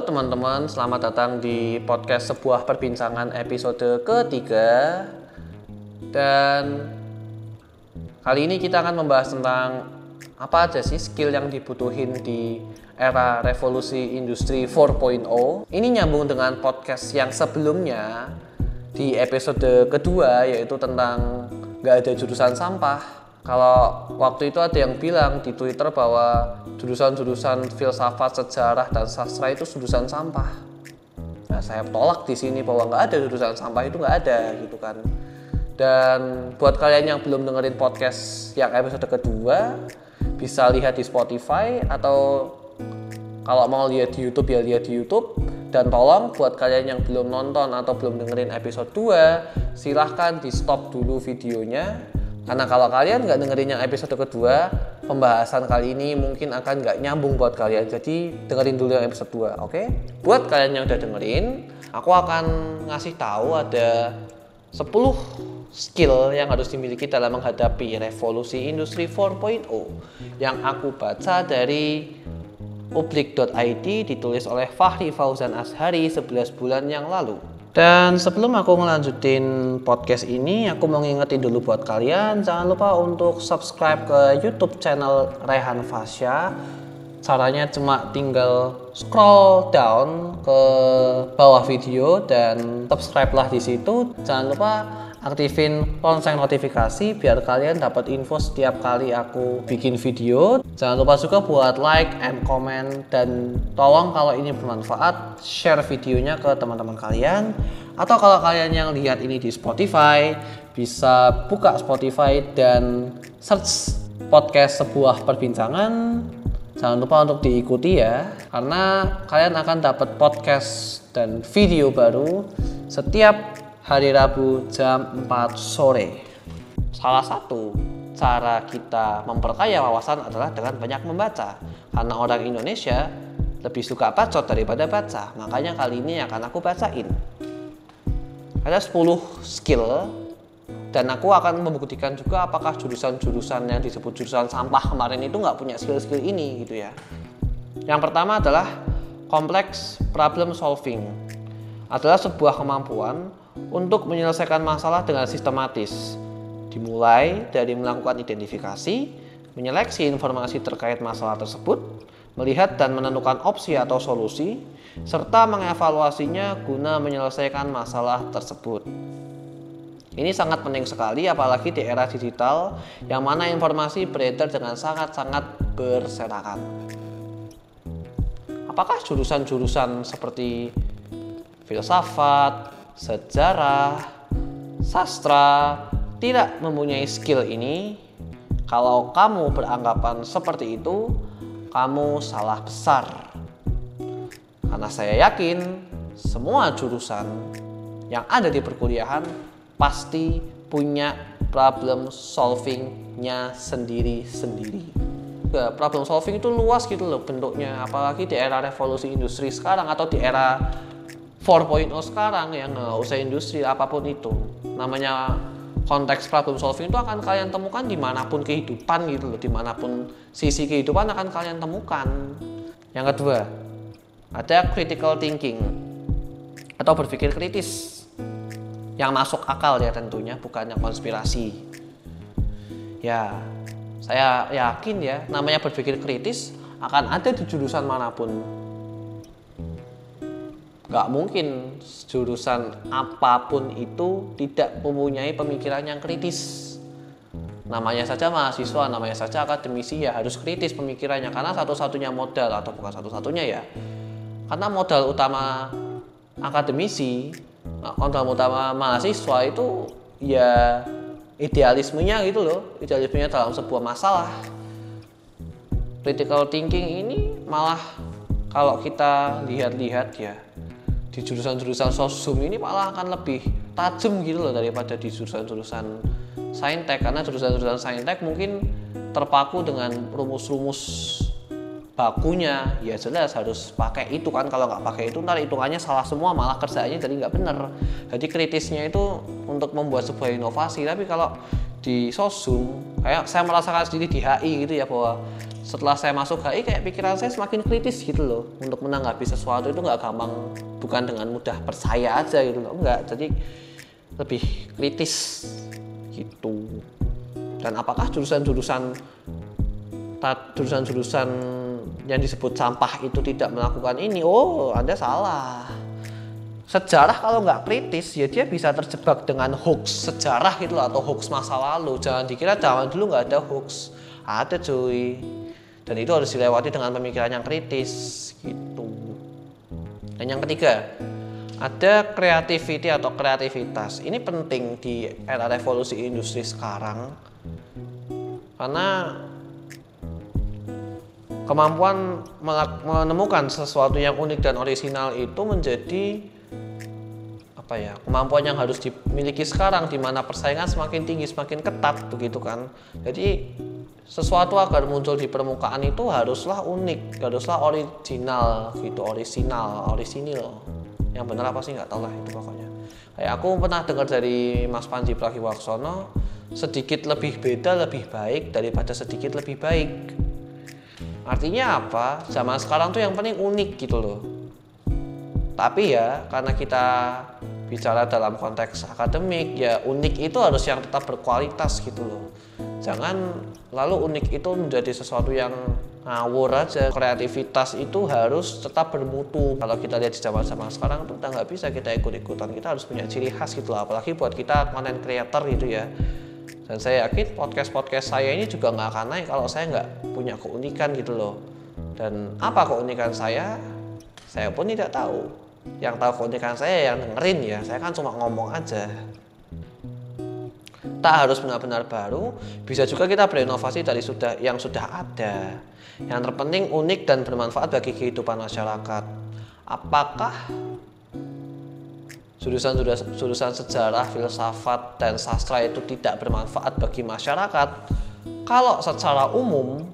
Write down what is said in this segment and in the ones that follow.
Teman-teman, selamat datang di podcast sebuah perbincangan episode ketiga. Dan kali ini kita akan membahas tentang apa aja sih skill yang dibutuhin di era revolusi industri 4.0 Ini nyambung dengan podcast yang sebelumnya di episode kedua yaitu tentang gak ada jurusan sampah kalau waktu itu ada yang bilang di Twitter bahwa jurusan-jurusan filsafat, sejarah, dan sastra itu jurusan sampah. Nah, saya tolak di sini bahwa nggak ada jurusan sampah itu nggak ada gitu kan. Dan buat kalian yang belum dengerin podcast yang episode kedua, bisa lihat di Spotify atau kalau mau lihat di YouTube ya lihat di YouTube. Dan tolong buat kalian yang belum nonton atau belum dengerin episode 2, silahkan di stop dulu videonya karena kalau kalian nggak dengerin yang episode kedua, pembahasan kali ini mungkin akan nggak nyambung buat kalian. Jadi dengerin dulu yang episode 2, oke? Okay? Buat kalian yang udah dengerin, aku akan ngasih tahu ada 10 skill yang harus dimiliki dalam menghadapi revolusi industri 4.0 yang aku baca dari publik.id ditulis oleh Fahri Fauzan Ashari 11 bulan yang lalu. Dan sebelum aku ngelanjutin podcast ini, aku mau ngingetin dulu buat kalian, jangan lupa untuk subscribe ke YouTube channel Rehan Fasya. Caranya cuma tinggal scroll down ke bawah video dan subscribe lah di situ. Jangan lupa aktifin lonceng notifikasi biar kalian dapat info setiap kali aku bikin video. Jangan lupa juga buat like and comment dan tolong kalau ini bermanfaat share videonya ke teman-teman kalian. Atau kalau kalian yang lihat ini di Spotify bisa buka Spotify dan search podcast sebuah perbincangan. Jangan lupa untuk diikuti ya, karena kalian akan dapat podcast dan video baru setiap hari Rabu jam 4 sore. Salah satu cara kita memperkaya wawasan adalah dengan banyak membaca. Karena orang Indonesia lebih suka bacot daripada baca. Makanya kali ini akan aku bacain. Ada 10 skill dan aku akan membuktikan juga apakah jurusan-jurusan yang disebut jurusan sampah kemarin itu nggak punya skill-skill ini gitu ya. Yang pertama adalah complex problem solving adalah sebuah kemampuan untuk menyelesaikan masalah dengan sistematis. Dimulai dari melakukan identifikasi, menyeleksi informasi terkait masalah tersebut, melihat dan menentukan opsi atau solusi, serta mengevaluasinya guna menyelesaikan masalah tersebut. Ini sangat penting sekali apalagi di era digital yang mana informasi beredar dengan sangat-sangat berserakan. Apakah jurusan-jurusan seperti filsafat, sejarah, sastra tidak mempunyai skill ini, kalau kamu beranggapan seperti itu, kamu salah besar. Karena saya yakin semua jurusan yang ada di perkuliahan pasti punya problem solvingnya sendiri-sendiri. Problem solving itu luas gitu loh bentuknya, apalagi di era revolusi industri sekarang atau di era 4.0 sekarang yang nggak usah industri apa pun itu. Namanya konteks problem solving itu akan kalian temukan di mana pun kehidupan gitu loh di mana pun sisi kehidupan akan kalian temukan. Yang kedua ada critical thinking atau berpikir kritis yang masuk akal ya tentunya bukan yang konspirasi. Ya saya yakin ya namanya berpikir kritis akan ada di jurusan mana pun nggak mungkin jurusan apa pun itu tidak mempunyai pemikiran yang kritis. Namanya saja mahasiswa, namanya saja akademisi ya harus kritis pemikirannya. Karena satu-satunya modal atau bukan satu-satunya ya karena modal utama akademisi modal utama mahasiswa itu ya idealismenya gitu loh. Idealismenya dalam sebuah masalah. Critical thinking ini malah kalau kita lihat-lihat ya di jurusan-jurusan sosum ini malah akan lebih tajam gitu loh daripada di jurusan-jurusan saintek. Karena jurusan-jurusan saintek mungkin terpaku dengan rumus-rumus bakunya. Ya jelas harus pakai itu kan. Kalau nggak pakai itu ntar hitungannya salah semua malah kerjanya jadi nggak bener. Jadi kritisnya itu untuk membuat sebuah inovasi. Tapi kalau di sosum kayak saya merasakan sendiri di HI gitu ya bahwa setelah saya masuk HI kayak pikiran saya semakin kritis gitu loh. Untuk menanggapi sesuatu itu nggak gampang. Bukan dengan mudah percaya aja gitu loh. Enggak jadi lebih kritis gitu. Dan apakah jurusan-jurusan jurusan-jurusan yang disebut sampah itu tidak melakukan ini? Oh anda salah. Sejarah kalau nggak kritis ya dia bisa terjebak dengan hoax sejarah gitu loh, atau hoax masa lalu. Jangan dikira zaman dulu nggak ada hoax. Ada cuy dan itu harus dilewati dengan pemikiran yang kritis gitu. Dan yang ketiga ada creativity atau kreativitas. Ini penting di era revolusi industri sekarang karena kemampuan menemukan sesuatu yang unik dan orisinal itu menjadi apa ya kemampuan yang harus dimiliki sekarang di mana persaingan semakin tinggi semakin ketat begitu kan jadi sesuatu agar muncul di permukaan itu haruslah unik, haruslah original gitu, orisinal, orisinil. Yang benar apa sih nggak tahu lah itu pokoknya. Kayak aku pernah dengar dari Mas Panji Pragiwaksono, sedikit lebih beda lebih baik daripada sedikit lebih baik. Artinya apa? Zaman sekarang tuh yang penting unik gitu loh. Tapi ya karena kita bicara dalam konteks akademik ya unik itu harus yang tetap berkualitas gitu loh. Jangan lalu unik itu menjadi sesuatu yang ngawur aja. Kreativitas itu harus tetap bermutu. Kalau kita lihat di zaman zaman sekarang tuh kita nggak bisa kita ikut-ikutan. Kita harus punya ciri khas gitu lah apalagi buat kita content creator gitu ya. Dan saya yakin podcast podcast saya ini juga nggak akan naik kalau saya nggak punya keunikan gitu loh. Dan apa keunikan saya? Saya pun tidak tahu yang tahu keunikan saya yang dengerin ya saya kan cuma ngomong aja tak harus benar-benar baru, bisa juga kita berinovasi dari sudah yang sudah ada. Yang terpenting unik dan bermanfaat bagi kehidupan masyarakat. Apakah jurusan-jurusan sejarah, filsafat, dan sastra itu tidak bermanfaat bagi masyarakat? Kalau secara umum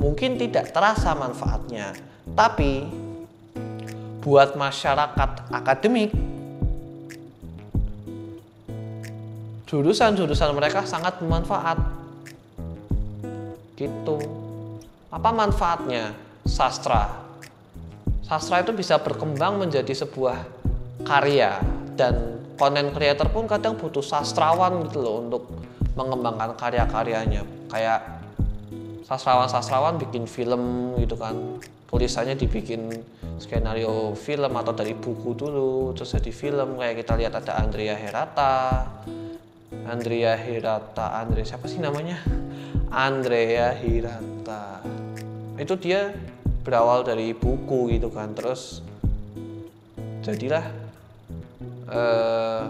mungkin tidak terasa manfaatnya, tapi buat masyarakat akademik. Jurusan-jurusan mereka sangat bermanfaat. Gitu. Apa manfaatnya? Sastra. Sastra itu bisa berkembang menjadi sebuah karya dan konten creator pun kadang butuh sastrawan gitu loh untuk mengembangkan karya-karyanya. Kayak sastrawan-sastrawan bikin film gitu kan tulisannya dibikin skenario film atau dari buku dulu terus jadi film. Kayak kita lihat ada Andrea Herata. Andrea Hirata Andre siapa sih namanya? Andrea Hirata itu dia berawal dari buku gitu kan. Terus jadilah eh,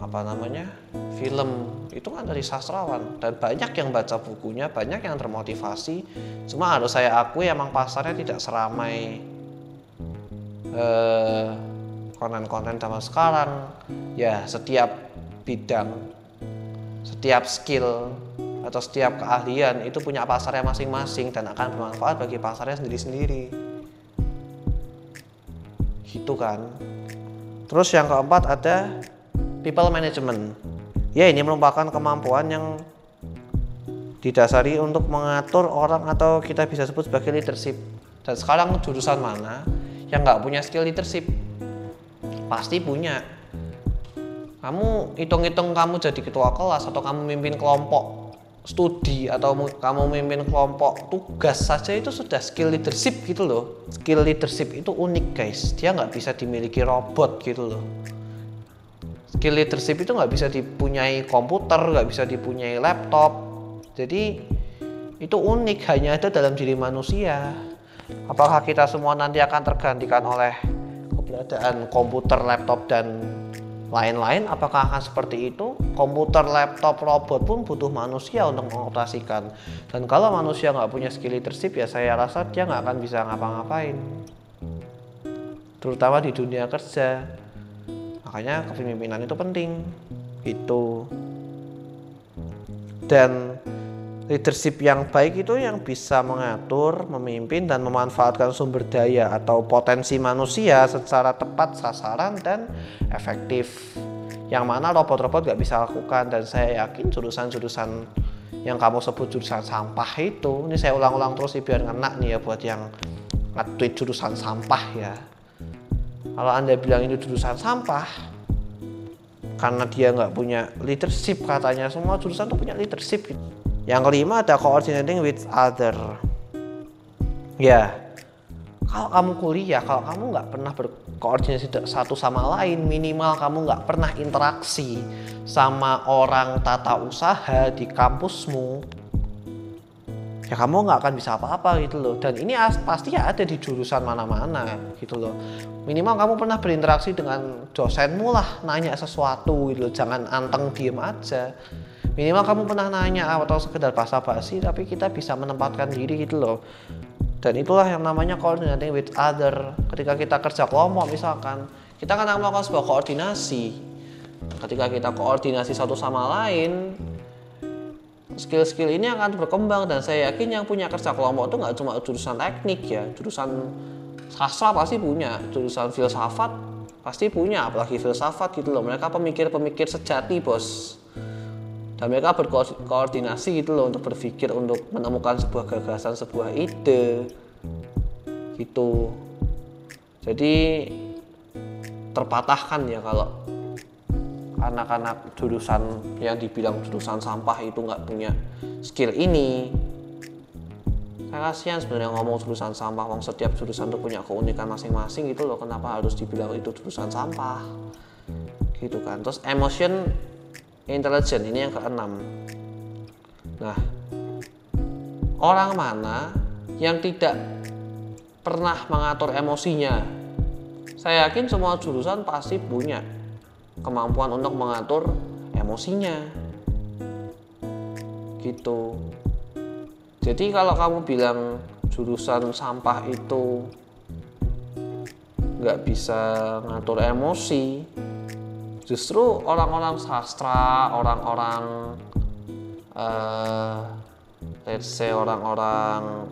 apa namanya? Film itu kan dari sastrawan dan banyak yang baca bukunya banyak yang termotivasi cuma harus saya akui emang pasarnya tidak seramai eh, konten-konten zaman sekarang ya setiap bidang, setiap skill atau setiap keahlian itu punya pasarnya masing-masing dan akan bermanfaat bagi pasarnya sendiri-sendiri. Gitu kan. Terus yang keempat ada people management. Ya ini merupakan kemampuan yang didasari untuk mengatur orang atau kita bisa sebut sebagai leadership. Dan sekarang jurusan mana yang nggak punya skill leadership? Pasti punya kamu hitung-hitung kamu jadi ketua kelas atau kamu mimpin kelompok studi atau kamu mimpin kelompok tugas saja itu sudah skill leadership gitu loh skill leadership itu unik guys dia nggak bisa dimiliki robot gitu loh skill leadership itu nggak bisa dipunyai komputer nggak bisa dipunyai laptop. Jadi itu unik hanya ada dalam diri manusia. Apakah kita semua nanti akan tergantikan oleh keberadaan komputer laptop dan lain-lain? Apakah akan seperti itu? Komputer laptop robot pun butuh manusia untuk mengoperasikan. Dan kalau manusia nggak punya skill leadership ya saya rasa dia nggak akan bisa ngapa-ngapain. Terutama di dunia kerja makanya kepemimpinan itu penting. Itu dan leadership yang baik itu yang bisa mengatur, memimpin dan memanfaatkan sumber daya atau potensi manusia secara tepat sasaran dan efektif. Yang mana robot-robot gak bisa lakukan dan saya yakin jurusan-jurusan yang kamu sebut jurusan sampah itu ini saya ulang-ulang terus sih biar ngena nih ya buat yang nge-tweet jurusan sampah ya kalau anda bilang ini jurusan sampah karena dia nggak punya leadership katanya semua jurusan tuh punya leadership yang kelima ada coordinating with other. Ya. Kalau kamu kuliah kalau kamu nggak pernah berkoordinasi satu sama lain minimal kamu nggak pernah interaksi sama orang tata usaha di kampusmu ya kamu nggak akan bisa apa-apa gitu loh. Dan ini pasti ya ada di jurusan mana-mana gitu loh. Minimal kamu pernah berinteraksi dengan dosenmu lah nanya sesuatu gitu loh. Jangan anteng diem aja. Minimal kamu pernah nanya atau sekedar basa-basi tapi kita bisa menempatkan diri gitu loh. Dan itulah yang namanya coordinating with other. Ketika kita kerja kelompok misalkan kita akan melakukan sebuah koordinasi. Ketika kita koordinasi satu sama lain skill-skill ini akan berkembang dan saya yakin yang punya kerja kelompok itu nggak cuma jurusan teknik ya jurusan sastra pasti punya jurusan filsafat pasti punya apalagi filsafat gitu loh. Mereka pemikir-pemikir sejati bos. Dan mereka berkoordinasi gitu loh untuk berpikir untuk menemukan sebuah gagasan sebuah ide gitu. Jadi terpatahkan ya kalau anak-anak jurusan yang dibilang jurusan sampah itu nggak punya skill ini. Saya kasihan sebenarnya ngomong jurusan sampah wong setiap jurusan tuh punya keunikan masing-masing gitu loh kenapa harus dibilang itu jurusan sampah? Gitu kan. Terus emotion intelijen ini yang keenam. Nah orang mana yang tidak pernah mengatur emosinya? Saya yakin semua jurusan pasti punya kemampuan untuk mengatur emosinya. Gitu. Jadi kalau kamu bilang jurusan sampah itu nggak bisa ngatur emosi justru orang-orang sastra orang-orang uh, let's say orang-orang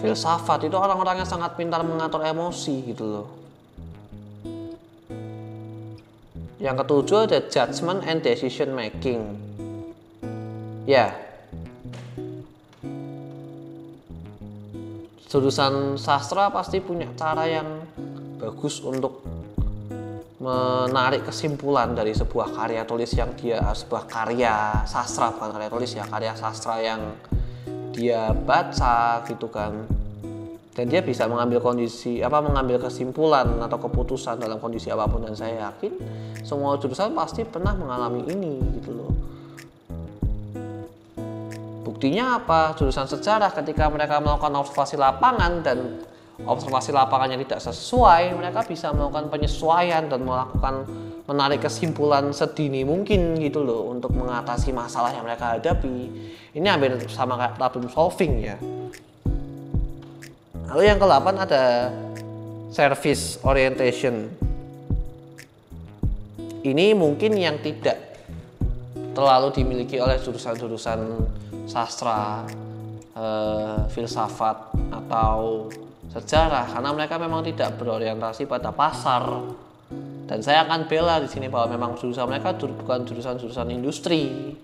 filsafat itu orang-orang yang sangat pintar mengatur emosi gitu loh yang ketujuh ada judgment and decision making. Ya. Jurusan sastra pasti punya cara yang bagus untuk menarik kesimpulan dari sebuah karya tulis yang dia sebuah karya sastra bukan karya tulis ya karya sastra yang dia baca gitu kan dan dia bisa mengambil kondisi apa mengambil kesimpulan atau keputusan dalam kondisi apa pun dan saya yakin semua jurusan pasti pernah mengalami ini gitu loh buktinya apa jurusan sejarah ketika mereka melakukan observasi lapangan dan observasi lapangannya tidak sesuai, mereka bisa melakukan penyesuaian dan melakukan menarik kesimpulan sedini mungkin gitu loh untuk mengatasi masalah yang mereka hadapi. Ini hampir sama kayak problem solving ya. Lalu yang ke-8 ada service orientation. Ini mungkin yang tidak terlalu dimiliki oleh jurusan-jurusan sastra, eh, filsafat atau sejarah karena mereka memang tidak berorientasi pada pasar. Dan saya akan bela di sini bahwa memang jurusan mereka bukan jurusan-jurusan industri.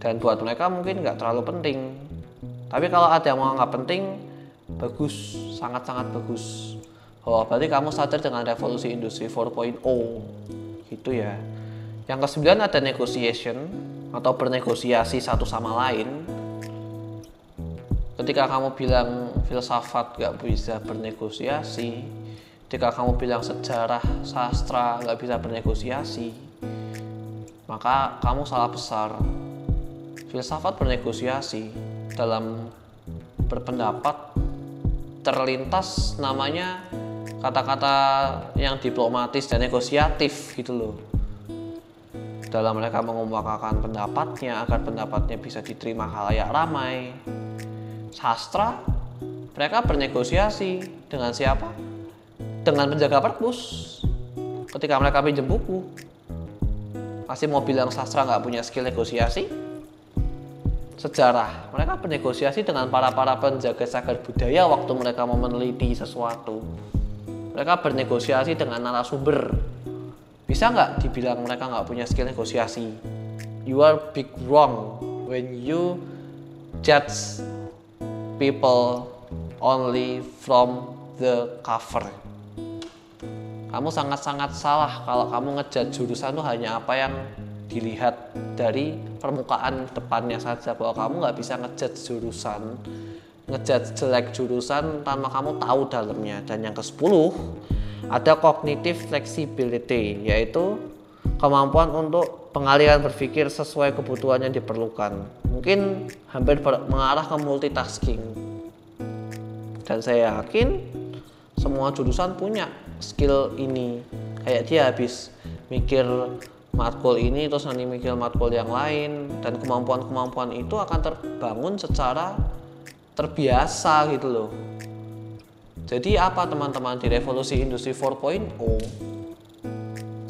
Dan buat mereka mungkin nggak terlalu penting tapi kalau ada yang menganggap penting bagus sangat-sangat bagus. Oh berarti kamu sadar dengan revolusi industri 4.0 gitu ya. Yang kesembilan ada negotiation atau bernegosiasi satu sama lain. Ketika kamu bilang filsafat gak bisa bernegosiasi ketika kamu bilang sejarah sastra gak bisa bernegosiasi maka kamu salah besar. Filsafat bernegosiasi dalam berpendapat terlintas namanya kata-kata yang diplomatis dan negosiatif gitu loh dalam mereka mengemukakan pendapatnya agar pendapatnya bisa diterima halayak ramai sastra mereka bernegosiasi dengan siapa? Dengan penjaga perpus. Ketika mereka pinjam buku, pasti mau bilang sastra nggak punya skill negosiasi? Sejarah, mereka bernegosiasi dengan para-para penjaga cagar budaya waktu mereka mau meneliti sesuatu. Mereka bernegosiasi dengan narasumber. Bisa nggak dibilang mereka nggak punya skill negosiasi? you are big wrong when you judge people only from the cover kamu sangat-sangat salah kalau kamu ngejat jurusan itu hanya apa yang dilihat dari permukaan depannya saja bahwa kamu nggak bisa ngejat jurusan ngejat jelek jurusan tanpa kamu tahu dalamnya. Dan yang ke 10 ada cognitive flexibility yaitu kemampuan untuk pengalihan berpikir sesuai kebutuhan yang diperlukan. Mungkin hampir mengarah ke multitasking. Dan saya yakin semua jurusan punya skill ini. Kayak dia habis mikir matkul ini terus nanti mikir matkul yang lain dan kemampuan-kemampuan itu akan terbangun secara terbiasa gitu loh. Jadi apa teman-teman di revolusi industri 4.0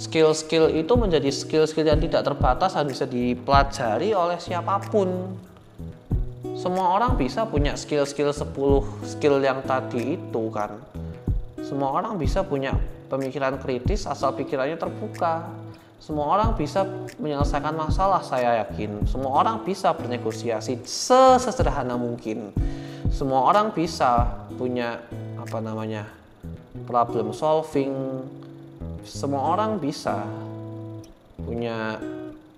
skill-skill itu menjadi skill-skill yang tidak terbatas dan bisa dipelajari oleh siapa pun. Semua orang bisa punya skill-skill 10 skill yang tadi itu kan? Semua orang bisa punya pemikiran kritis asal pikirannya terbuka. Semua orang bisa menyelesaikan masalah, saya yakin. Semua orang bisa bernegosiasi sesederhana mungkin. Semua orang bisa punya apa namanya? problem solving. Semua orang bisa punya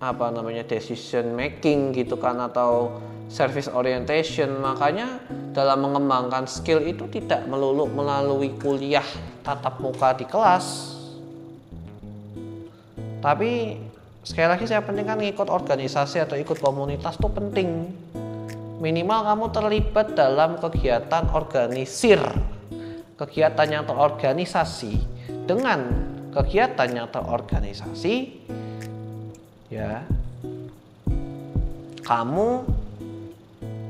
apa namanya decision making gitu kan atau service orientation makanya dalam mengembangkan skill itu tidak melulu melalui kuliah tatap muka di kelas tapi sekali lagi saya pentingkan ikut organisasi atau ikut komunitas itu penting minimal kamu terlibat dalam kegiatan organisir kegiatan yang terorganisasi dengan kegiatan yang terorganisasi ya kamu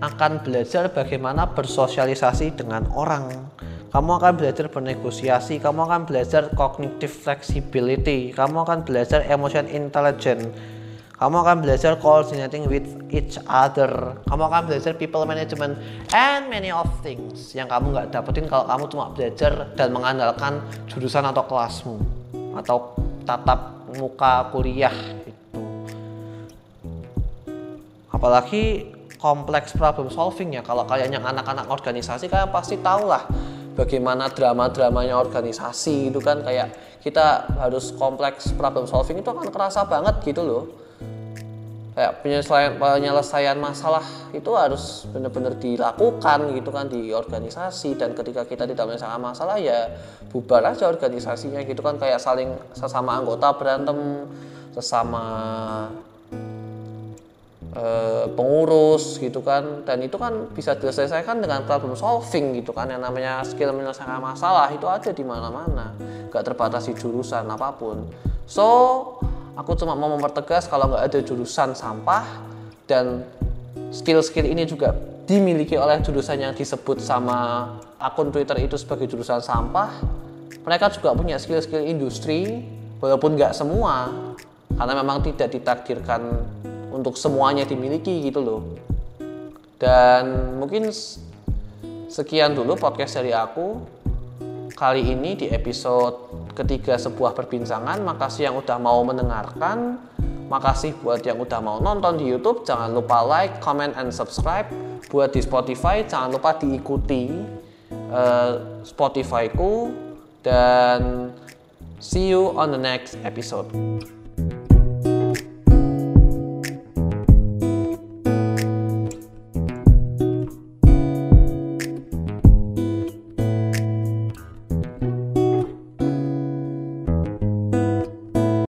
akan belajar bagaimana bersosialisasi dengan orang. Kamu akan belajar bernegosiasi, kamu akan belajar cognitive flexibility, kamu akan belajar emotion intelligence, kamu akan belajar coordinating with each other, kamu akan belajar people management, and many of things yang kamu nggak dapetin kalau kamu cuma belajar dan mengandalkan jurusan atau kelasmu atau tatap muka kuliah itu. Apalagi kompleks problem solving ya kalau kalian yang anak-anak organisasi kalian pasti tahu lah bagaimana drama-dramanya organisasi itu kan kayak kita harus kompleks problem solving itu akan kerasa banget gitu loh. Kayak penyelesaian penyelesaian masalah itu harus benar-benar dilakukan gitu kan di organisasi dan ketika kita tidak menyelesaikan masalah ya bubar aja organisasinya gitu kan kayak saling sesama anggota berantem sesama Eh, pengurus gitu kan. Dan itu kan bisa diselesaikan dengan problem solving gitu kan. Yang namanya skill menyelesaikan masalah itu ada di mana-mana. Gak terbatas di jurusan apa pun. So aku cuma mau mempertegas kalau nggak ada jurusan sampah. Dan skill-skill ini juga dimiliki oleh jurusan yang disebut sama akun Twitter itu sebagai jurusan sampah. Mereka juga punya skill-skill industri walaupun nggak semua. Karena memang tidak ditakdirkan untuk semuanya dimiliki gitu loh. Dan mungkin sekian dulu podcast dari aku. Kali ini di episode ketiga sebuah perbincangan. Makasih yang udah mau mendengarkan. Makasih buat yang udah mau nonton di YouTube. Jangan lupa like, comment, and subscribe. Buat di Spotify jangan lupa diikuti uh, Spotify ku. Dan see you on the next episode